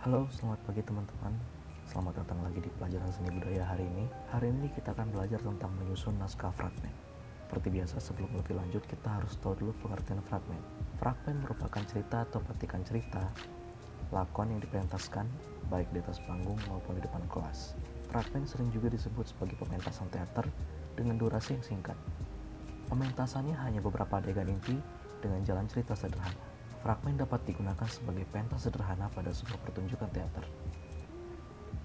Halo, selamat pagi teman-teman. Selamat datang lagi di pelajaran seni budaya hari ini. Hari ini kita akan belajar tentang menyusun naskah fragmen. Seperti biasa, sebelum lebih lanjut, kita harus tahu dulu pengertian fragmen. Fragmen merupakan cerita atau petikan cerita, lakon yang dipentaskan, baik di atas panggung maupun di depan kelas. Fragmen sering juga disebut sebagai pementasan teater dengan durasi yang singkat. Pementasannya hanya beberapa adegan inti dengan jalan cerita sederhana. Fragmen dapat digunakan sebagai pentas sederhana pada sebuah pertunjukan teater.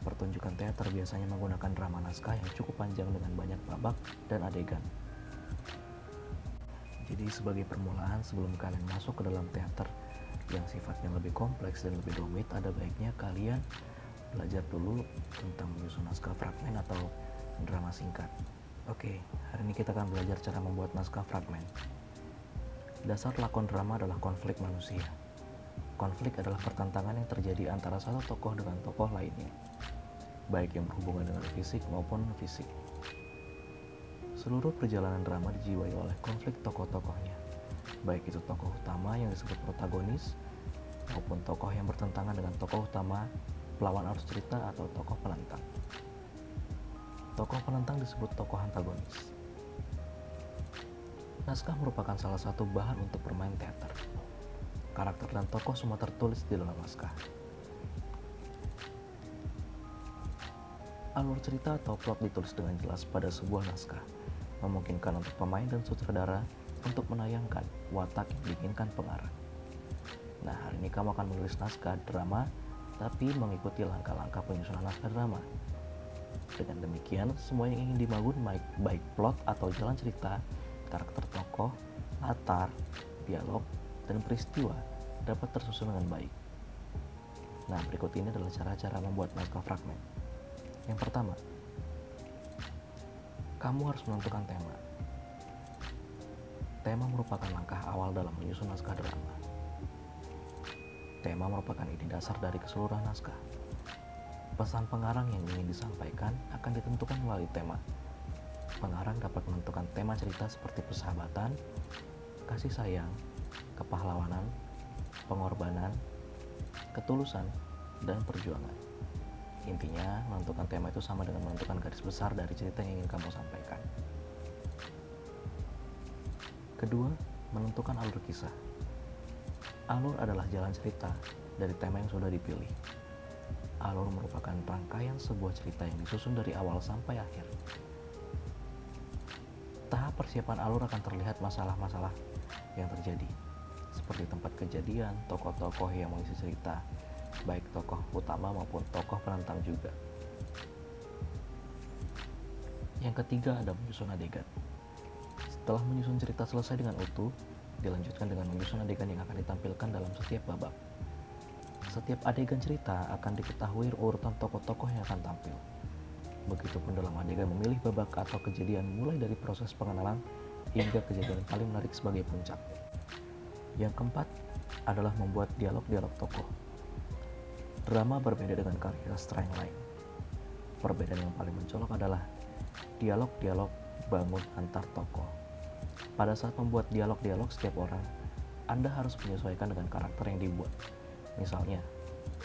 Pertunjukan teater biasanya menggunakan drama naskah yang cukup panjang dengan banyak babak dan adegan. Jadi sebagai permulaan sebelum kalian masuk ke dalam teater yang sifatnya lebih kompleks dan lebih rumit, ada baiknya kalian belajar dulu tentang menyusun naskah fragmen atau drama singkat. Oke, hari ini kita akan belajar cara membuat naskah fragmen. Dasar lakon drama adalah konflik manusia. Konflik adalah pertentangan yang terjadi antara satu tokoh dengan tokoh lainnya, baik yang berhubungan dengan fisik maupun fisik. Seluruh perjalanan drama dijiwai oleh konflik tokoh-tokohnya, baik itu tokoh utama yang disebut protagonis, maupun tokoh yang bertentangan dengan tokoh utama, pelawan arus cerita atau tokoh penentang. Tokoh penentang disebut tokoh antagonis. Naskah merupakan salah satu bahan untuk bermain teater. Karakter dan tokoh semua tertulis di dalam naskah. Alur cerita atau plot ditulis dengan jelas pada sebuah naskah, memungkinkan untuk pemain dan sutradara untuk menayangkan watak yang diinginkan pengarang. Nah, hari ini kamu akan menulis naskah drama, tapi mengikuti langkah-langkah penyusunan naskah drama. Dengan demikian, semua yang ingin dibangun baik plot atau jalan cerita, karakter tokoh, latar, dialog, dan peristiwa dapat tersusun dengan baik. Nah, berikut ini adalah cara-cara membuat naskah fragmen. Yang pertama, kamu harus menentukan tema. Tema merupakan langkah awal dalam menyusun naskah drama. Tema merupakan ide dasar dari keseluruhan naskah. Pesan pengarang yang ingin disampaikan akan ditentukan melalui tema. Pengarang dapat menentukan tema cerita seperti persahabatan, kasih sayang, kepahlawanan, pengorbanan, ketulusan, dan perjuangan. Intinya, menentukan tema itu sama dengan menentukan garis besar dari cerita yang ingin kamu sampaikan. Kedua, menentukan alur kisah. Alur adalah jalan cerita dari tema yang sudah dipilih. Alur merupakan rangkaian sebuah cerita yang disusun dari awal sampai akhir. Persiapan alur akan terlihat masalah-masalah yang terjadi, seperti tempat kejadian, tokoh-tokoh yang mengisi cerita, baik tokoh utama maupun tokoh penentang juga. Yang ketiga ada menyusun adegan. Setelah menyusun cerita selesai dengan utuh, dilanjutkan dengan menyusun adegan yang akan ditampilkan dalam setiap babak. Setiap adegan cerita akan diketahui urutan tokoh-tokoh yang akan tampil. Begitupun dalam adegan memilih babak atau kejadian mulai dari proses pengenalan hingga kejadian paling menarik sebagai puncak. Yang keempat adalah membuat dialog-dialog tokoh. Drama berbeda dengan karya sastra yang lain. Perbedaan yang paling mencolok adalah dialog-dialog bangun antar tokoh. Pada saat membuat dialog-dialog setiap orang, Anda harus menyesuaikan dengan karakter yang dibuat. Misalnya,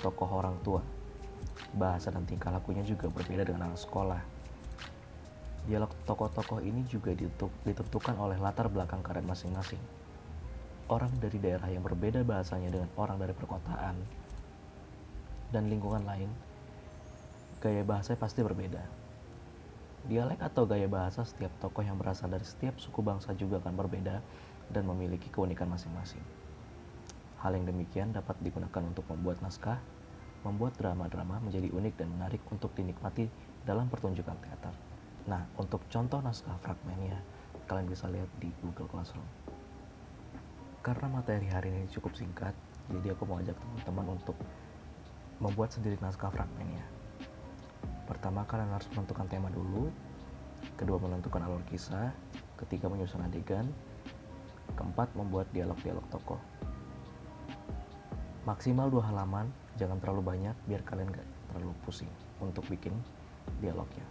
tokoh orang tua, bahasa dan tingkah lakunya juga berbeda dengan anak sekolah. Dialog tokoh-tokoh ini juga ditentukan oleh latar belakang karakter masing-masing. Orang dari daerah yang berbeda bahasanya dengan orang dari perkotaan dan lingkungan lain, gaya bahasa pasti berbeda. Dialek atau gaya bahasa setiap tokoh yang berasal dari setiap suku bangsa juga akan berbeda dan memiliki keunikan masing-masing. Hal yang demikian dapat digunakan untuk membuat naskah, membuat drama-drama menjadi unik dan menarik untuk dinikmati dalam pertunjukan teater. Nah, untuk contoh naskah fragmennya, kalian bisa lihat di Google Classroom. Karena materi hari ini cukup singkat, jadi aku mau ajak teman-teman untuk membuat sendiri naskah fragmennya. Pertama, kalian harus menentukan tema dulu, kedua menentukan alur kisah, ketiga menyusun adegan, keempat membuat dialog-dialog tokoh. Maksimal dua halaman, jangan terlalu banyak biar kalian gak terlalu pusing untuk bikin dialognya.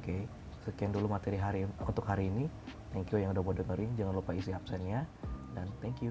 Oke, sekian dulu materi hari untuk hari ini. Thank you yang udah mau dengerin. Jangan lupa isi absennya dan thank you.